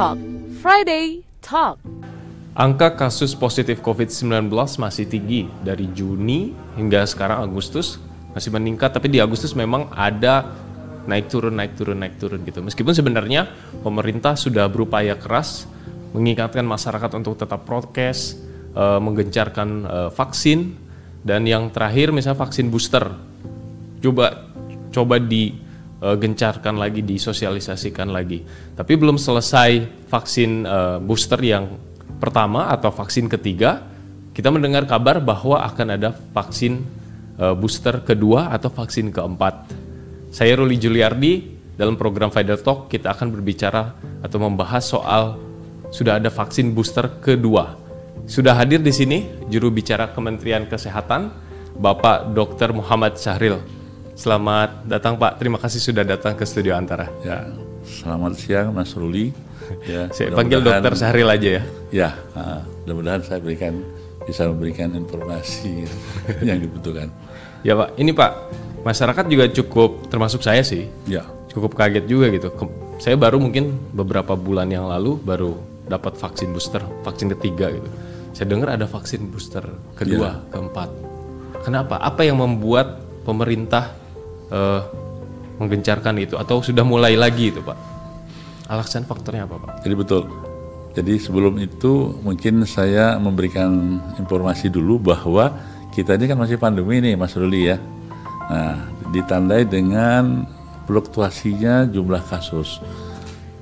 Talk Friday Talk. Angka kasus positif COVID-19 masih tinggi dari Juni hingga sekarang Agustus masih meningkat tapi di Agustus memang ada naik turun naik turun naik turun gitu. Meskipun sebenarnya pemerintah sudah berupaya keras mengingatkan masyarakat untuk tetap prokes, uh, menggencarkan uh, vaksin dan yang terakhir misalnya vaksin booster. Coba coba digencarkan uh, lagi, disosialisasikan lagi. Tapi belum selesai vaksin uh, booster yang pertama atau vaksin ketiga, kita mendengar kabar bahwa akan ada vaksin uh, booster kedua atau vaksin keempat. Saya Ruli Juliardi dalam program Fider Talk kita akan berbicara atau membahas soal sudah ada vaksin booster kedua. Sudah hadir di sini juru bicara Kementerian Kesehatan Bapak Dr. Muhammad Syahril. Selamat datang Pak, terima kasih sudah datang ke studio Antara. Ya, selamat siang Mas Ruli. Ya, saya panggil Dokter Syahril aja ya. Ya, uh, mudah-mudahan saya berikan bisa memberikan informasi yang dibutuhkan. Ya Pak, ini Pak, masyarakat juga cukup termasuk saya sih. Ya. Cukup kaget juga gitu. Saya baru mungkin beberapa bulan yang lalu baru dapat vaksin booster, vaksin ketiga gitu. Saya dengar ada vaksin booster kedua, ya. keempat. Kenapa? Apa yang membuat pemerintah uh, menggencarkan itu atau sudah mulai lagi itu, Pak? Alasan faktornya apa, Pak? Jadi betul. Jadi sebelum itu mungkin saya memberikan informasi dulu bahwa kita ini kan masih pandemi nih, Mas Ruli ya. Nah, ditandai dengan fluktuasinya jumlah kasus.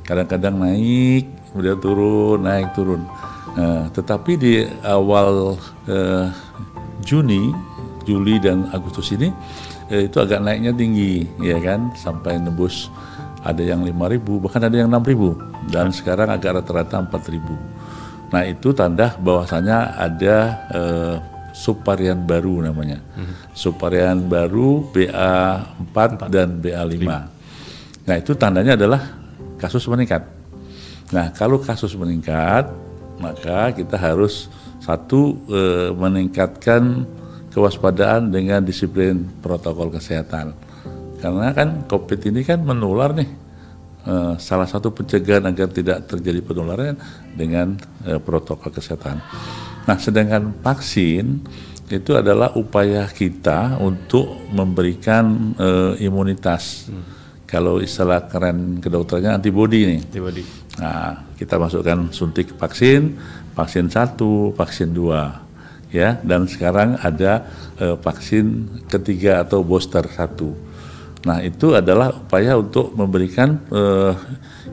Kadang-kadang naik, kemudian turun, naik turun. Nah, tetapi di awal eh, Juni, Juli dan Agustus ini eh, itu agak naiknya tinggi, ya kan, sampai nembus ada yang 5.000 bahkan ada yang 6.000 dan sekarang agak rata-rata 4.000. Nah itu tanda bahwasanya ada eh, subvarian baru namanya, hmm. subvarian baru BA4 dan BA5. Nah itu tandanya adalah kasus meningkat. Nah, kalau kasus meningkat, maka kita harus satu e, meningkatkan kewaspadaan dengan disiplin protokol kesehatan. Karena kan COVID ini kan menular nih. E, salah satu pencegahan agar tidak terjadi penularan dengan e, protokol kesehatan. Nah, sedangkan vaksin itu adalah upaya kita untuk memberikan e, imunitas. Hmm. Kalau istilah keren kedokterannya antibody nih. Antibody Nah, kita masukkan suntik vaksin, vaksin satu, vaksin dua, ya, dan sekarang ada eh, vaksin ketiga atau booster satu. Nah, itu adalah upaya untuk memberikan eh,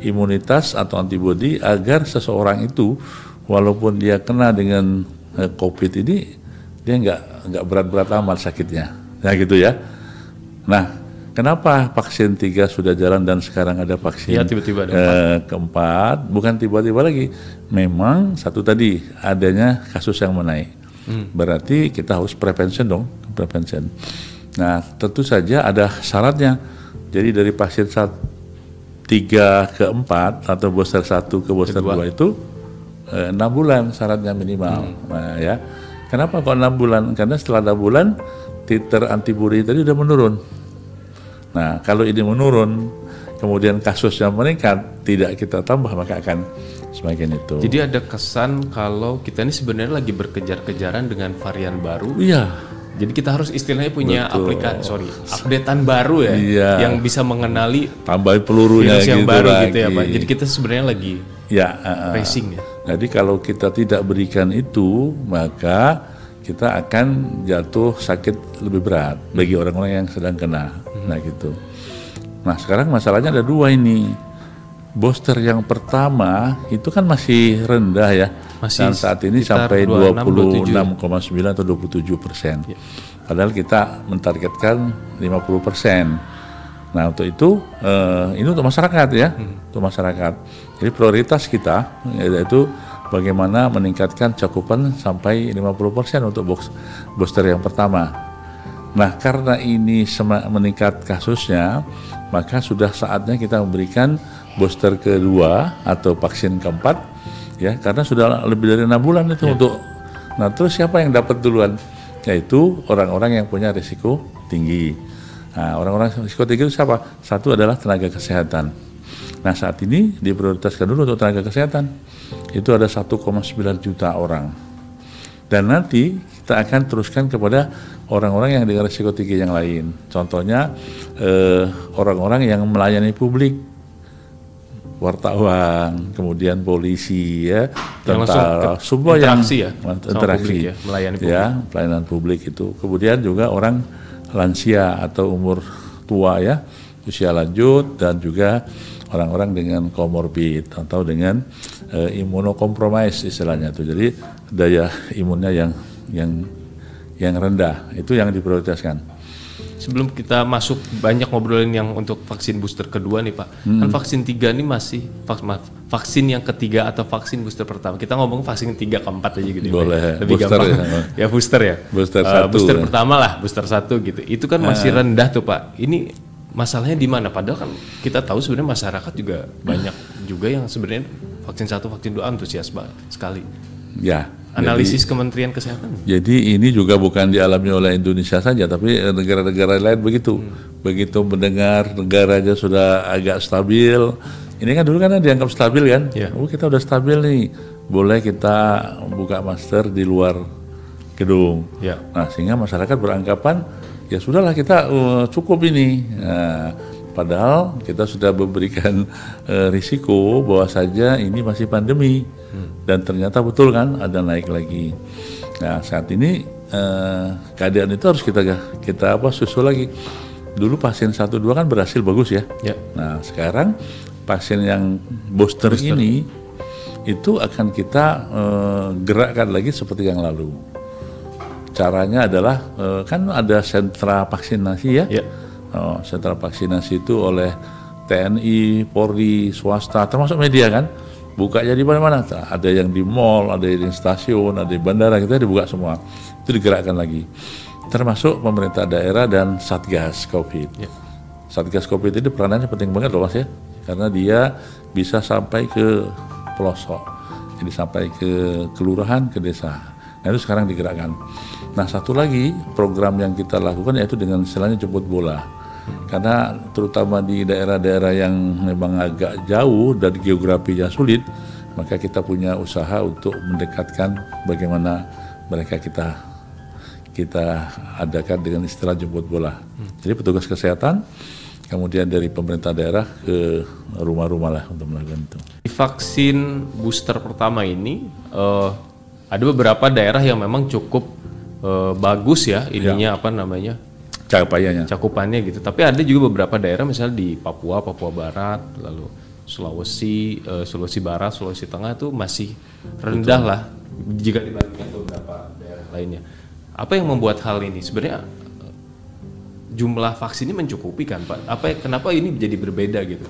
imunitas atau antibodi agar seseorang itu, walaupun dia kena dengan eh, COVID ini, dia nggak nggak berat-berat amat sakitnya, nah gitu ya. Nah, Kenapa vaksin tiga sudah jalan dan sekarang ada vaksin ya, tiba-tiba ada eh, keempat? Bukan tiba-tiba lagi. Memang satu tadi adanya kasus yang menaik. Hmm. Berarti kita harus prevention dong, prevention. Nah, tentu saja ada syaratnya. Jadi dari vaksin saat tiga ke empat atau booster satu ke booster dua itu eh, enam bulan syaratnya minimal. Hmm. Nah, ya. Kenapa kok enam bulan? Karena setelah enam bulan titer antibodi tadi udah menurun. Nah, kalau ini menurun, kemudian kasusnya meningkat, tidak kita tambah maka akan semakin itu. Jadi ada kesan kalau kita ini sebenarnya lagi berkejar-kejaran dengan varian baru. Iya. Jadi kita harus istilahnya punya aplikasi, sorry, updatean baru ya, iya. yang bisa mengenali tambahin pelurunya yang gitu baru lagi. gitu ya pak. Jadi kita sebenarnya lagi ya uh, racing ya. Jadi kalau kita tidak berikan itu, maka kita akan jatuh sakit lebih berat bagi orang-orang yang sedang kena. Nah gitu. Nah sekarang masalahnya ada dua ini. Booster yang pertama itu kan masih rendah ya. Masih Dan saat ini sampai 26,9 atau 27 persen. Ya. Padahal kita mentargetkan 50 persen. Nah untuk itu eh, ini untuk masyarakat ya, hmm. untuk masyarakat. Jadi prioritas kita yaitu bagaimana meningkatkan cakupan sampai 50 persen untuk booster yang pertama. Nah, karena ini meningkat kasusnya, maka sudah saatnya kita memberikan booster kedua atau vaksin keempat, ya, karena sudah lebih dari enam bulan itu ya. untuk. Nah, terus siapa yang dapat duluan? Yaitu orang-orang yang punya risiko tinggi. Nah, orang-orang risiko tinggi itu siapa? Satu adalah tenaga kesehatan. Nah saat ini diprioritaskan dulu untuk tenaga kesehatan. Itu ada 1,9 juta orang. Dan nanti kita akan teruskan kepada orang-orang yang dengan risiko tinggi yang lain. Contohnya eh, orang-orang yang melayani publik, wartawan, kemudian polisi ya, tentara, semua yang interaksi ya, interaksi publik ya, melayani ya, pelayanan publik itu. Kemudian juga orang lansia atau umur tua ya, usia lanjut dan juga orang-orang dengan komorbid atau dengan eh, imunokompromis istilahnya itu. Jadi daya imunnya yang yang yang rendah itu yang diprioritaskan. Sebelum kita masuk banyak ngobrolin yang untuk vaksin booster kedua nih Pak. Kan vaksin tiga ini masih maaf, vaksin yang ketiga atau vaksin booster pertama. Kita ngomong vaksin tiga keempat aja gitu. ya, Pak. Boleh. Lebih Booster gampang. ya. Ya, booster ya. Booster Eh, satu Booster ya. pertama lah, booster satu gitu. Itu kan masih rendah tuh Pak. Ini masalahnya di mana? Padahal kan kita tahu sebenarnya masyarakat juga banyak juga yang sebenarnya vaksin satu, vaksin dua antusias Pak, sekali. Ya. Analisis Kementerian Kesehatan. Jadi ini juga bukan dialami oleh Indonesia saja, tapi eh, negara-negara lain begitu. Begitu mendengar negaranya sudah agak stabil, ini kan dulu kan dianggap stabil kan? Iya. Oh kita udah stabil nih, boleh kita buka master di luar gedung. Ya. Nah sehingga masyarakat beranggapan ya sudahlah kita eh, cukup ini. Nah, padahal kita sudah memberikan eh, risiko bahwa saja ini masih pandemi dan ternyata betul kan ada naik lagi. Nah saat ini eh, keadaan itu harus kita kita apa susul lagi. Dulu pasien satu dua kan berhasil bagus ya. Ya. Nah sekarang pasien yang booster, ini itu akan kita eh, gerakkan lagi seperti yang lalu. Caranya adalah eh, kan ada sentra vaksinasi ya. Ya. Oh, sentra vaksinasi itu oleh TNI, Polri, swasta, termasuk media kan. Bukanya di mana-mana. Ada yang di mall, ada yang di stasiun, ada di bandara, kita dibuka semua. Itu digerakkan lagi. Termasuk pemerintah daerah dan Satgas Covid. Ya. Satgas Covid ini peranannya penting banget loh mas ya, karena dia bisa sampai ke pelosok, jadi sampai ke kelurahan, ke desa. Nah itu sekarang digerakkan. Nah satu lagi program yang kita lakukan yaitu dengan istilahnya jemput bola, karena terutama di daerah-daerah yang memang agak jauh dan geografinya sulit, maka kita punya usaha untuk mendekatkan bagaimana mereka kita kita adakan dengan istilah jemput bola. Jadi petugas kesehatan, kemudian dari pemerintah daerah ke rumah-rumah lah untuk melakukan itu. Vaksin booster pertama ini eh, ada beberapa daerah yang memang cukup eh, bagus ya ininya apa namanya Capaiannya. cakupannya gitu. Tapi ada juga beberapa daerah misalnya di Papua, Papua Barat, lalu Sulawesi, eh, Sulawesi Barat, Sulawesi Tengah itu masih rendah lah jika dibandingkan beberapa daerah lainnya. Apa yang membuat hal ini sebenarnya eh, jumlah vaksin ini mencukupi kan Pak? Apa kenapa ini jadi berbeda gitu?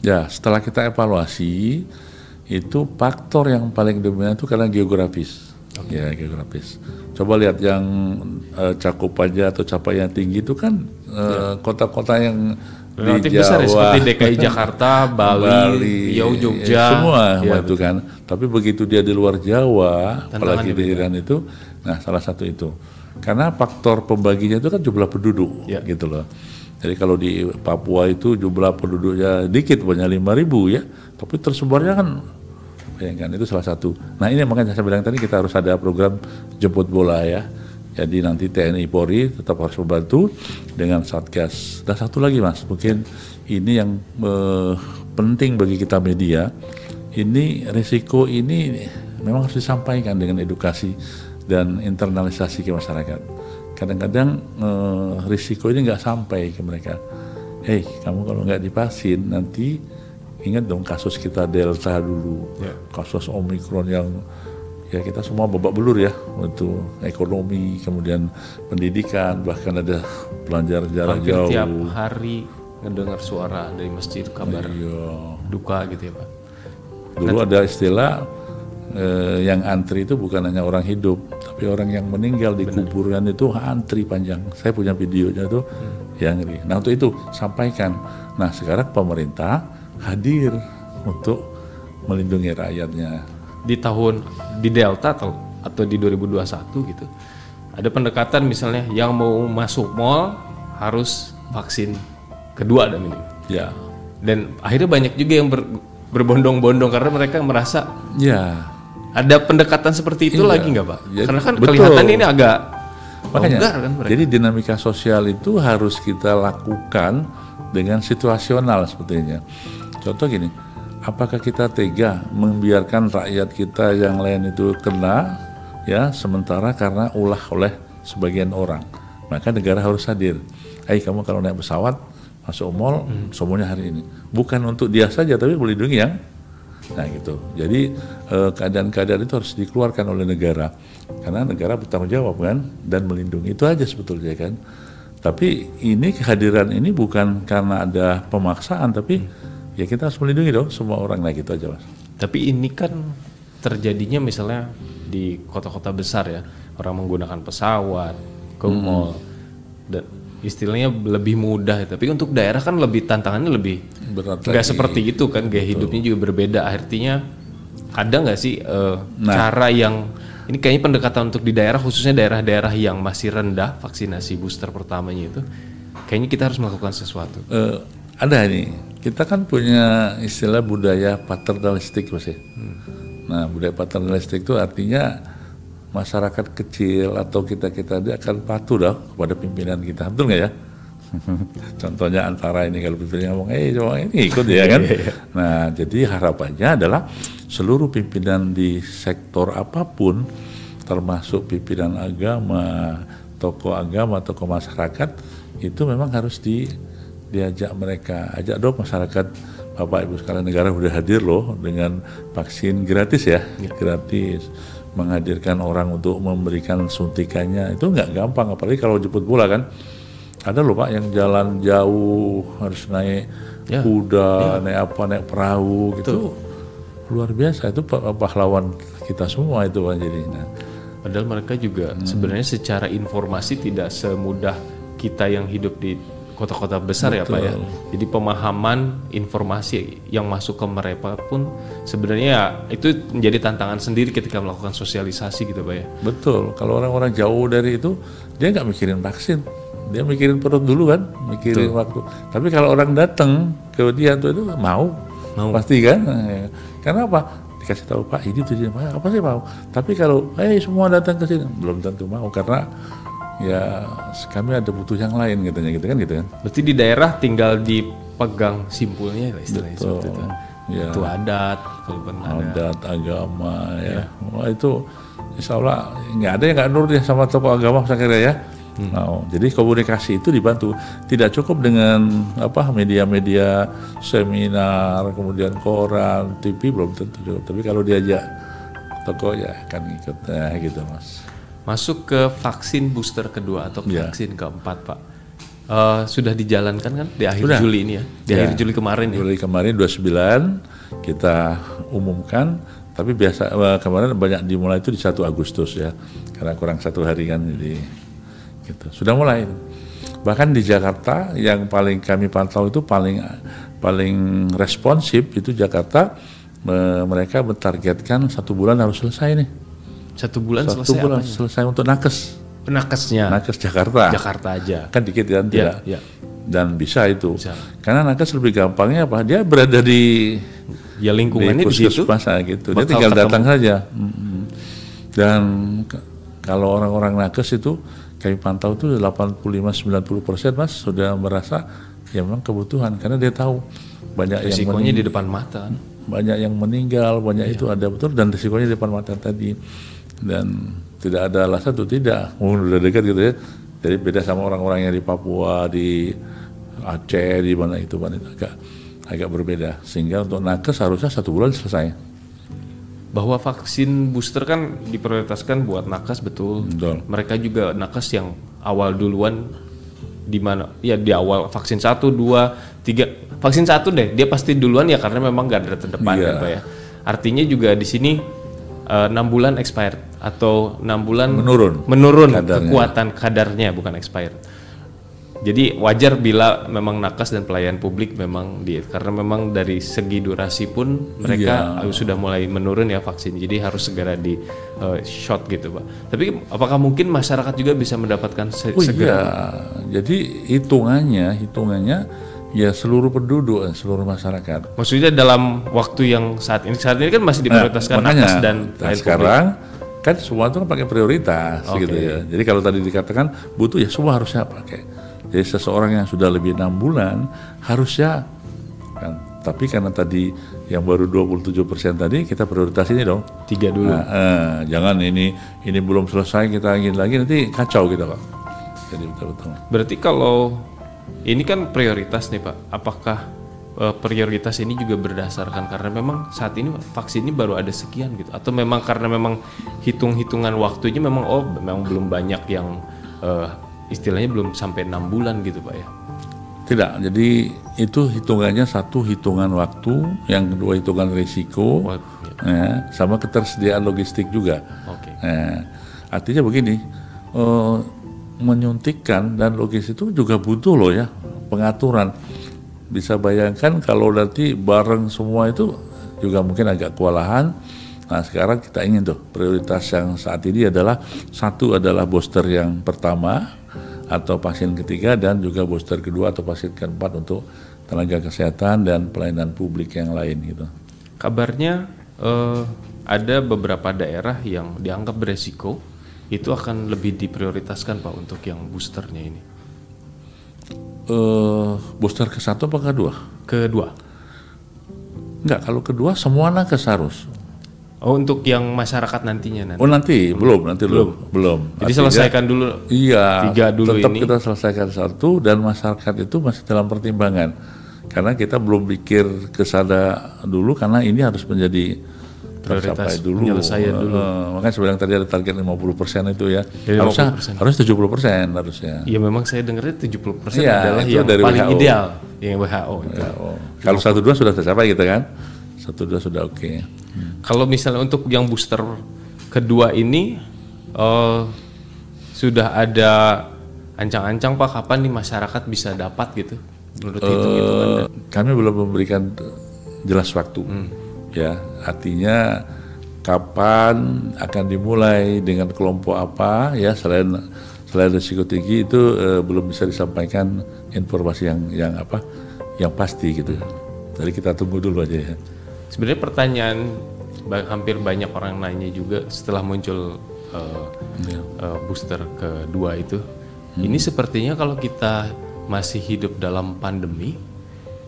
Ya, setelah kita evaluasi, itu faktor yang paling dominan itu karena geografis. Ya, geografis. Coba lihat yang eh, cakupannya atau capaian tinggi itu kan eh, kota-kota yang Relatif di besar ya Jawa, seperti DKI Jakarta, Bali, Riau, Jogja, ya, semua Ya, itu kan. Tapi begitu dia di luar Jawa, Tantangannya apalagi di Iran itu, nah salah satu itu. Karena faktor pembaginya itu kan jumlah penduduk, Ya. gitu loh. Jadi kalau di Papua itu jumlah penduduknya dikit, banyak 5.000 ya, tapi tersebarnya kan bayangkan itu salah satu. Nah ini makanya saya bilang tadi kita harus ada program jemput bola ya. Jadi nanti TNI Polri tetap harus membantu dengan Satgas. Dan satu lagi mas, mungkin ini yang eh, penting bagi kita media. Ini risiko ini memang harus disampaikan dengan edukasi dan internalisasi ke masyarakat. Kadang-kadang eh, risiko ini nggak sampai ke mereka. Hei, kamu kalau nggak divaksin nanti ingat dong kasus kita Delta dulu, Ya. kasus Omikron yang ya kita semua babak belur ya untuk ekonomi, kemudian pendidikan, bahkan ada pelajar jarak Hampir jauh. tiap hari ngedengar suara dari masjid kabar Iya. duka gitu ya Pak. Dulu ada istilah eh, yang antri itu bukan hanya orang hidup, tapi orang yang meninggal di kuburan itu antri panjang. Saya punya videonya tuh yang ngeri. Nah untuk itu sampaikan. Nah sekarang pemerintah hadir untuk melindungi rakyatnya. Di tahun di Delta atau atau di 2021 gitu. Ada pendekatan misalnya yang mau masuk mall harus vaksin kedua dan ini. Ya, Dan akhirnya banyak juga yang ber- berbondong-bondong karena mereka merasa Ya, ada pendekatan seperti itu Iya. lagi nggak pak? Jadi- Karena kan betul. kelihatan ini agak makanya. longgar kan mereka. Jadi dinamika sosial itu harus kita lakukan dengan situasional sepertinya. Contoh gini, apakah kita tega membiarkan rakyat kita yang lain itu kena ya sementara karena ulah oleh sebagian orang. Maka negara harus hadir. Eh kamu kalau naik pesawat masuk mall semuanya hari ini. Bukan untuk dia saja tapi melindungi yang Nah gitu. Jadi eh, keadaan-keadaan itu harus dikeluarkan oleh negara karena negara bertanggung jawab kan dan melindungi itu aja sebetulnya kan. Tapi ini kehadiran ini bukan karena ada pemaksaan tapi ya kita harus melindungi dong semua orang nah gitu aja mas. Tapi ini kan terjadinya misalnya di kota-kota besar ya orang menggunakan pesawat ke Hmm. mall dan istilahnya lebih mudah. Tapi untuk daerah kan lebih tantangannya lebih Berat nggak seperti itu kan gaya hidupnya juga berbeda. Artinya ada nggak sih eh, Nah. cara yang ini kayaknya pendekatan untuk di daerah khususnya daerah-daerah yang masih rendah vaksinasi booster pertamanya itu kayaknya kita harus melakukan sesuatu. Eh, ada ini kita kan punya istilah budaya paternalistik mas ya. Nah budaya paternalistik itu artinya masyarakat kecil atau kita kita dia akan patuh dah kepada pimpinan kita betul nggak ya? Contohnya antara ini kalau pimpinan ngomong, eh coba ini ikut ya kan? Nah jadi harapannya adalah seluruh pimpinan di sektor apa pun termasuk pimpinan agama, tokoh agama, tokoh masyarakat itu memang harus di diajak mereka, ajak dong masyarakat Bapak Ibu sekalian negara udah hadir loh dengan vaksin gratis ya, gratis. Menghadirkan orang untuk memberikan suntikannya. Itu nggak gampang apalagi kalau jemput bola kan. Ada loh pak yang jalan jauh harus naik Ya. kuda naik apa naik perahu gitu. Luar biasa itu pa- pahlawan kita semua itu pak jadi nah, Padahal mereka juga Hmm. sebenarnya secara informasi tidak semudah kita yang hidup di kota-kota besar ya Pak ya. Jadi pemahaman informasi yang masuk ke mereka pun sebenarnya ya itu menjadi tantangan sendiri ketika melakukan sosialisasi gitu Pak ya. Betul, kalau orang-orang jauh dari itu dia nggak mikirin vaksin, dia mikirin perut dulu kan, mikirin waktu. Tapi kalau orang datang ke dia tuh itu mau, pasti kan? Eh, Karena apa? Dikasih tahu Pak ini tujuan Pak, apa sih mau? Tapi kalau eh semua datang ke sini belum tentu mau karena ya kami ada butuh yang lain katanya gitu kan gitu kan. Berarti di daerah tinggal dipegang simpulnya lah istilahnya Betul. seperti itu. Ya. Itu adat, ada. adat agama ya, Wah, itu insya Allah nggak ada yang nggak nurut ya sama tokoh agama saya kira ya Nah, jadi komunikasi itu dibantu tidak cukup dengan apa media-media seminar kemudian koran TV belum tentu cukup tapi kalau diajak tokoh ya akan ikut nah, gitu mas Masuk ke vaksin booster kedua atau Ya. vaksin keempat Pak. Eh, sudah dijalankan kan di akhir Sudah. Juli ini ya? Di Ya. akhir Juli kemarin ya? Juli kemarin 29 kita umumkan tapi biasa eh, kemarin banyak dimulai itu di 1 Agustus ya karena kurang satu hari kan jadi gitu sudah mulai bahkan di Jakarta yang paling kami pantau itu paling paling responsif itu Jakarta me- mereka mentargetkan satu bulan harus selesai nih Satu bulan satu selesai bulan apanya? selesai untuk nakes Penakesnya nakes Jakarta Jakarta aja. kan dikit kan Iya, tidak iya. dan bisa itu Bisa. karena nakes lebih gampangnya apa dia berada di Ya lingkungannya di, situ. puskesmas nah, gitu. Dia tinggal ketemu. datang saja. Dan kalau orang-orang nakes itu kami pantau itu 85-90 persen mas sudah merasa ya memang kebutuhan karena dia tahu banyak yang Risikonya mening- di depan mata. banyak yang meninggal banyak Iya. itu ada betul dan risikonya di depan mata tadi dan tidak ada alasan itu tidak. Mungkin udah dekat gitu ya. Jadi beda sama orang-orang yang di Papua di Aceh di mana itu kan itu agak agak berbeda. Sehingga untuk nakes harusnya satu bulan selesai. Bahwa vaksin booster kan diprioritaskan buat nakes betul. Betul. Mereka juga nakes yang awal duluan di mana ya di awal vaksin satu dua tiga. Vaksin satu deh dia pasti duluan ya karena memang nggak ada terdepan kan Pak ya. Artinya juga di sini eh, enam bulan expired atau enam bulan Menurun menurun kadarnya. kekuatan kadarnya bukan expired jadi wajar bila memang nakes dan pelayan publik memang di karena memang dari segi durasi pun mereka Iya. sudah mulai menurun ya vaksin jadi harus segera di eh, shot gitu pak tapi apakah mungkin masyarakat juga bisa mendapatkan se- Oh segera iya, jadi hitungannya, hitungannya ya seluruh penduduk, seluruh masyarakat. Maksudnya dalam waktu yang saat ini saat ini kan masih diprioritaskan Nah, makanya, dan nah, sekarang kan semua itu kan pakai prioritas Oke. gitu ya. Jadi kalau tadi dikatakan butuh ya semua harusnya pakai. Jadi seseorang yang sudah lebih enam bulan harusnya kan. Tapi karena tadi yang baru 27% tadi kita prioritas ini dong. tiga dulu. Nah, eh, jangan ini ini belum selesai kita ingin lagi nanti kacau kita pak. Jadi betul-betul. Berarti kalau ini kan prioritas nih Pak, apakah eh, prioritas ini juga berdasarkan karena memang saat ini vaksin ini baru ada sekian gitu, atau memang karena memang hitung-hitungan waktunya memang oh memang belum banyak yang eh, istilahnya belum sampai enam bulan gitu Pak ya? Tidak, jadi itu hitungannya satu hitungan waktu, yang kedua hitungan risiko, ya, sama ketersediaan logistik juga. Oke. Nah, artinya begini, eh, menyuntikkan dan logis itu juga butuh loh ya pengaturan. Bisa bayangkan kalau nanti bareng semua itu juga mungkin agak kewalahan. Nah sekarang kita ingin tuh prioritas yang saat ini adalah satu adalah booster yang pertama atau vaksin ketiga dan juga booster kedua atau vaksin keempat untuk tenaga kesehatan dan pelayanan publik yang lain gitu. Kabarnya eh, ada beberapa daerah yang dianggap beresiko itu akan lebih diprioritaskan Pak untuk yang boosternya ini. Eh booster ke satu apa kedua? Kedua. Enggak, kalau kedua semua nakes harus. Oh untuk yang masyarakat nantinya nanti. Oh nanti belum, nanti belum, belum. Jadi Artinya- selesaikan dulu. Iya, Tiga dulu tetap ini. kita selesaikan satu dan masyarakat itu masih dalam pertimbangan. Karena kita belum pikir ke sana dulu karena ini harus menjadi tercapai dulu. penyelesaian dulu. Eh, makanya sebenarnya tadi ada target 50% itu ya. Ya, harusnya 50%. harus 70% harusnya. Ya memang saya dengarnya 70% Iya, adalah yang dari paling WHO. ideal, yang WHO itu. Ya, oh. Kalau satu dua sudah tercapai gitu kan? Satu dua sudah oke. Kalau misalnya untuk yang booster kedua ini eh, sudah ada ancang-ancang Pak kapan nih masyarakat bisa dapat gitu? Menurut itu gitu kan. Kami belum memberikan jelas waktu ya artinya kapan akan dimulai dengan kelompok apa ya selain selain risiko tinggi itu eh, belum bisa disampaikan informasi yang yang apa yang pasti gitu jadi kita tunggu dulu aja ya Sebenarnya pertanyaan hampir banyak orang nanya juga setelah muncul eh, eh, booster kedua itu. Ini sepertinya kalau kita masih hidup dalam pandemi,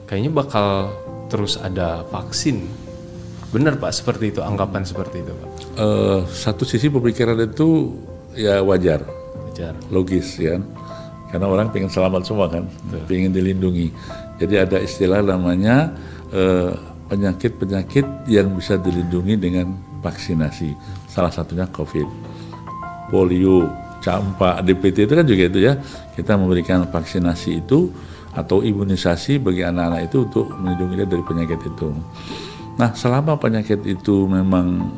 kayaknya bakal terus ada vaksin. Benar Pak, seperti itu anggapan seperti itu Pak. Eh, satu sisi pemikiran itu ya wajar. Wajar. logis ya. Karena orang pengen selamat semua kan? Pengen dilindungi. Jadi ada istilah namanya eh, penyakit-penyakit yang bisa dilindungi dengan vaksinasi. Salah satunya covid. Polio campak DPT itu kan juga itu ya. Kita memberikan vaksinasi itu atau imunisasi bagi anak-anak itu untuk melindungi dia dari penyakit itu nah selama penyakit itu memang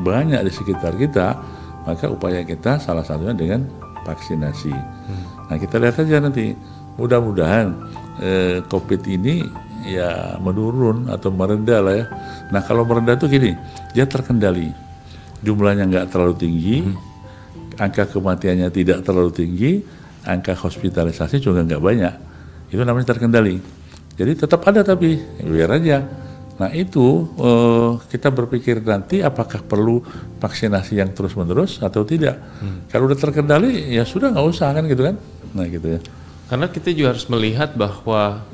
banyak di sekitar kita, maka upaya kita salah satunya dengan vaksinasi. Nah kita lihat aja nanti, mudah-mudahan eh, COVID ini ya menurun atau merendah lah ya. Nah kalau merendah itu gini, dia terkendali, jumlahnya nggak terlalu tinggi, angka kematiannya tidak terlalu tinggi, angka hospitalisasi juga nggak banyak, itu namanya terkendali. Jadi tetap ada tapi biar aja. Nah itu eh, kita berpikir nanti apakah perlu vaksinasi yang terus menerus atau tidak. Kalau udah terkendali ya sudah nggak usah kan gitu kan. Nah gitu ya. Karena kita juga harus melihat bahwa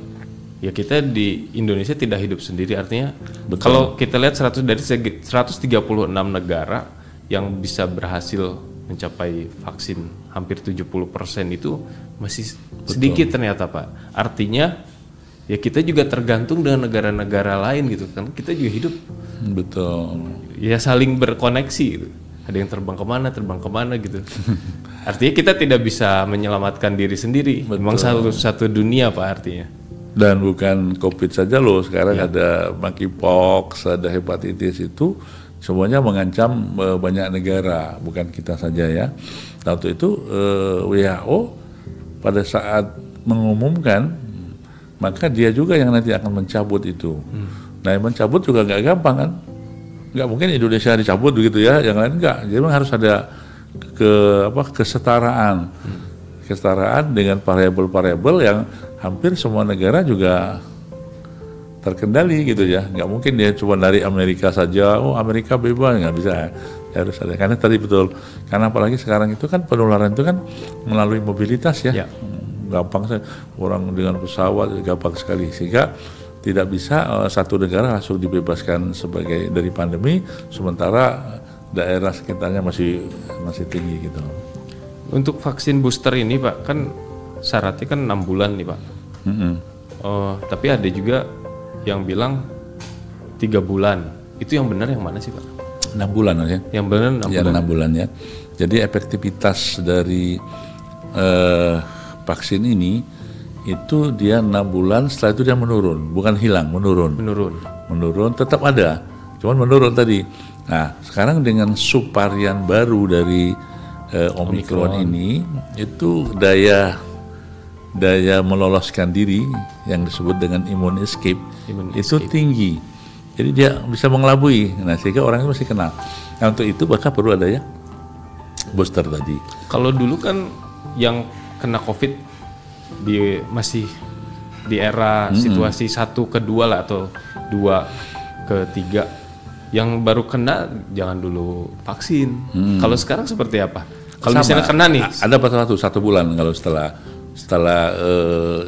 ya kita di Indonesia tidak hidup sendiri artinya kalau kita lihat 100 dari segi- 136 negara yang bisa berhasil mencapai vaksin hampir 70% itu masih sedikit ternyata Pak. Artinya ya kita juga tergantung dengan negara-negara lain gitu kan. Kita juga hidup Betul. ya saling berkoneksi gitu. Ada yang terbang ke mana, terbang ke mana gitu. Artinya kita tidak bisa menyelamatkan diri sendiri. Memang satu satu dunia pak artinya. Dan bukan COVID saja loh, sekarang ada monkeypox, ada hepatitis itu semuanya mengancam eh, banyak negara, bukan kita saja ya. Nah untuk itu eh, WHO pada saat mengumumkan maka dia juga yang nanti akan mencabut itu. Nah yang mencabut juga nggak gampang kan? Nggak mungkin Indonesia dicabut begitu ya, yang lain nggak. Jadi memang harus ada ke apa kesetaraan, kesetaraan dengan variabel-variabel yang hampir semua negara juga terkendali gitu ya. Nggak mungkin dia cuma dari Amerika saja oh Amerika bebas. Nggak bisa harus ada. Karena tadi betul. Karena apalagi sekarang itu kan penularan itu kan melalui mobilitas ya, Ya. Hmm, gampang orang dengan pesawat gampang sekali sehingga tidak bisa eh, satu negara langsung dibebaskan sebagai dari pandemi sementara daerah sekitarnya masih masih tinggi gitu. Untuk vaksin booster ini Pak, kan syaratnya kan enam bulan nih Pak. Mm-mm. Oh, tapi ada juga yang bilang tiga bulan. Itu yang benar yang mana sih Pak? Enam bulan ya. Yang benar enam ya bulan. bulan ya. Jadi efektivitas dari eh, vaksin ini itu dia enam bulan setelah itu dia menurun, bukan hilang, menurun. Menurun. Menurun tetap ada, cuman menurun tadi. Nah sekarang dengan subvarian baru dari eh, Omicron, ini itu daya daya meloloskan diri yang disebut dengan immune escape Immune itu tinggi. Jadi dia bisa mengelabui. Nah sehingga orang itu masih kena. Nah untuk itu maka perlu ada ya booster tadi. Kalau dulu kan yang kena COVID di masih di era situasi satu ke dua lah atau dua ke tiga yang baru kena jangan dulu vaksin. Kalau sekarang seperti apa? Kalau misalnya kena nih, ada pas satu satu bulan kalau setelah setelah eh,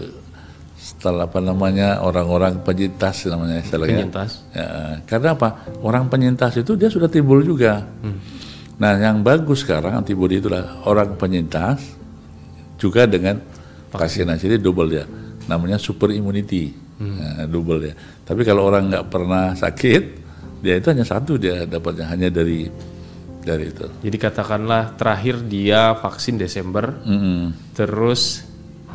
setelah apa namanya orang-orang penyintas namanya istilahnya. Penyintas. Ya, karena apa? Orang penyintas itu dia sudah timbul juga. Nah, yang bagus sekarang antibodi itulah orang penyintas juga dengan vaksinasi ini double ya. Namanya super immunity. Nah, double ya. Tapi kalau orang nggak pernah sakit, dia itu hanya satu dia dapatnya hanya dari dari itu. jadi katakanlah terakhir dia vaksin Desember, Mm-mm. terus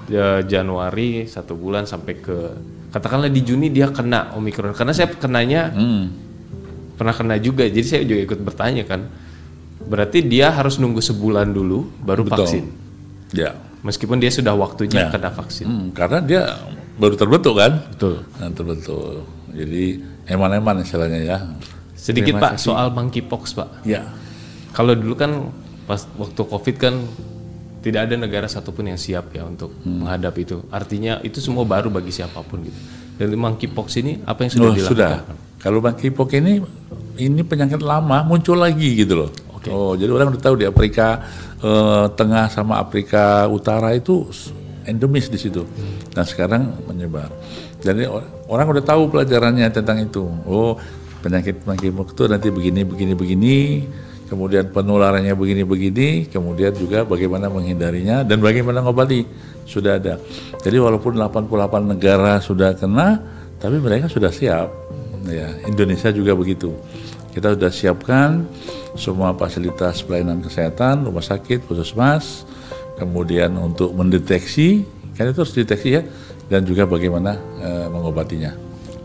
ya, Januari satu bulan sampai ke katakanlah di Juni dia kena Omikron. Karena saya kenanya Mm. pernah kena juga, jadi saya juga ikut bertanya kan. Berarti dia harus nunggu sebulan dulu baru Betul. vaksin. Ya. Meskipun dia sudah waktunya Ya. kena vaksin. Hmm, karena dia baru terbentuk kan? Betul. Nah, terbentuk. Jadi eman-eman istilahnya ya. Sedikit Terima Pak soal monkeypox Pak. Ya. Kalau dulu kan pas waktu Covid kan tidak ada negara satupun yang siap ya untuk Hmm. menghadapi itu. Artinya itu semua baru bagi siapa pun gitu. Dan monkeypox ini apa yang sudah Oh, dilakukan? sudah. Kalau monkeypox ini ini penyakit lama muncul lagi gitu loh. Oh, jadi orang udah tahu di Afrika eh, Tengah sama Afrika Utara itu endemis di situ. Nah sekarang menyebar. Jadi or- orang udah tahu pelajarannya tentang itu. Oh penyakit monkeypox itu nanti begini begini begini. Kemudian penularannya begini-begini, kemudian juga bagaimana menghindarinya dan bagaimana ngobati sudah ada. Jadi walaupun 88 negara sudah kena, tapi mereka sudah siap. Ya, Indonesia juga begitu. Kita sudah siapkan semua fasilitas pelayanan kesehatan, rumah sakit, puskesmas, kemudian untuk mendeteksi, kan itu harus deteksi ya, dan juga bagaimana eh, mengobatinya.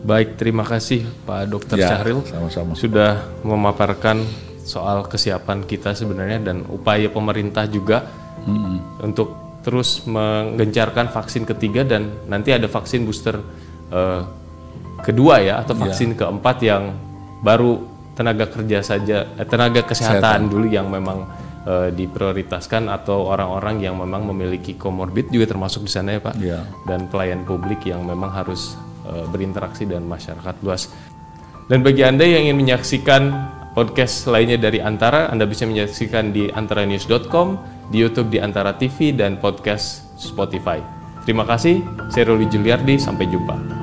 Baik, terima kasih Pak Dokter Ya, Syahril sama-sama. sudah memaparkan soal kesiapan kita sebenarnya dan upaya pemerintah juga untuk terus menggencarkan vaksin ketiga dan nanti ada vaksin booster eh, kedua ya atau vaksin keempat yang baru tenaga kerja saja eh, tenaga kesehatan dulu yang memang eh, diprioritaskan atau orang-orang yang memang memiliki komorbid juga termasuk di sana ya Pak Ya. dan pelayan publik yang memang harus eh, berinteraksi dengan masyarakat luas. Dan bagi Anda yang ingin menyaksikan podcast lainnya dari Antara, Anda bisa menyaksikan di antaranews.com, di YouTube di Antara TV dan podcast Spotify. Terima kasih, saya Ruli Juliardi, sampai jumpa.